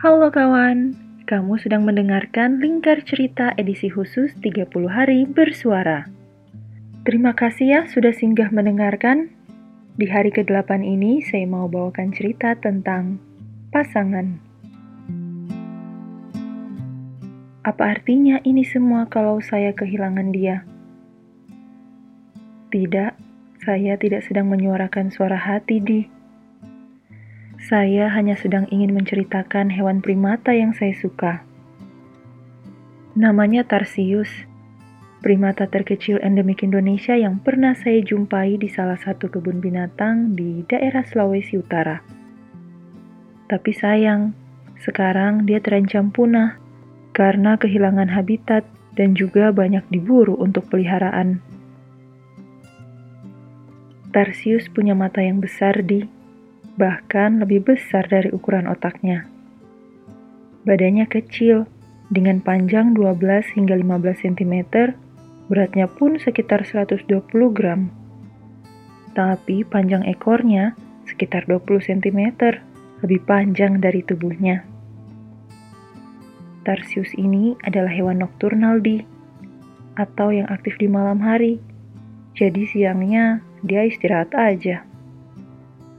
Halo kawan, kamu sedang mendengarkan Lingkar Cerita edisi khusus 30 hari bersuara. Terima kasih ya sudah singgah mendengarkan. Di hari ke-8 ini saya mau bawakan cerita tentang pasangan. Apa artinya ini semua kalau saya kehilangan dia? Tidak, saya tidak sedang menyuarakan suara hati di saya hanya sedang ingin menceritakan hewan primata yang saya suka. Namanya Tarsius, primata terkecil endemik Indonesia yang pernah saya jumpai di salah satu kebun binatang di daerah Sulawesi Utara. Tapi sayang, sekarang dia terancam punah karena kehilangan habitat dan juga banyak diburu untuk peliharaan. Tarsius punya mata yang besar di bahkan lebih besar dari ukuran otaknya. Badannya kecil, dengan panjang 12 hingga 15 cm, beratnya pun sekitar 120 gram. Tapi panjang ekornya sekitar 20 cm, lebih panjang dari tubuhnya. Tarsius ini adalah hewan nokturnal di atau yang aktif di malam hari. Jadi siangnya dia istirahat aja.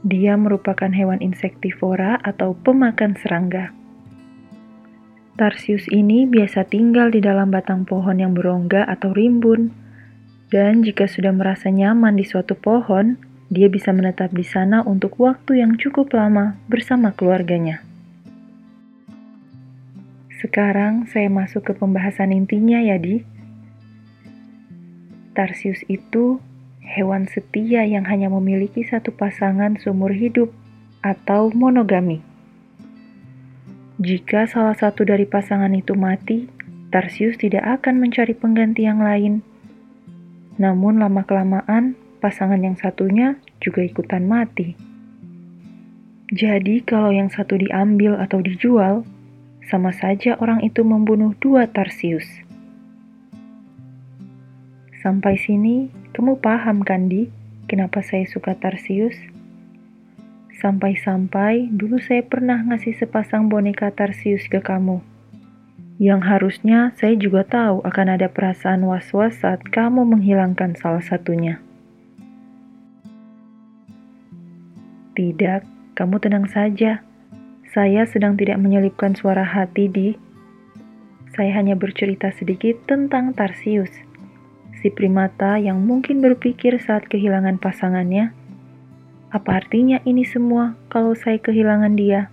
Dia merupakan hewan insektivora atau pemakan serangga. Tarsius ini biasa tinggal di dalam batang pohon yang berongga atau rimbun, dan jika sudah merasa nyaman di suatu pohon, dia bisa menetap di sana untuk waktu yang cukup lama bersama keluarganya. Sekarang saya masuk ke pembahasan intinya ya, Di. Tarsius itu hewan setia yang hanya memiliki satu pasangan seumur hidup atau monogami. Jika salah satu dari pasangan itu mati, Tarsius tidak akan mencari pengganti yang lain. Namun lama-kelamaan, pasangan yang satunya juga ikutan mati. Jadi kalau yang satu diambil atau dijual, sama saja orang itu membunuh dua Tarsius. Sampai sini, kamu paham kan, Di, kenapa saya suka Tarsius? Sampai-sampai dulu saya pernah ngasih sepasang boneka Tarsius ke kamu. Yang harusnya saya juga tahu akan ada perasaan was-was saat kamu menghilangkan salah satunya. Tidak, kamu tenang saja. Saya sedang tidak menyelipkan suara hati di. Saya hanya bercerita sedikit tentang Tarsius si primata yang mungkin berpikir saat kehilangan pasangannya, apa artinya ini semua kalau saya kehilangan dia?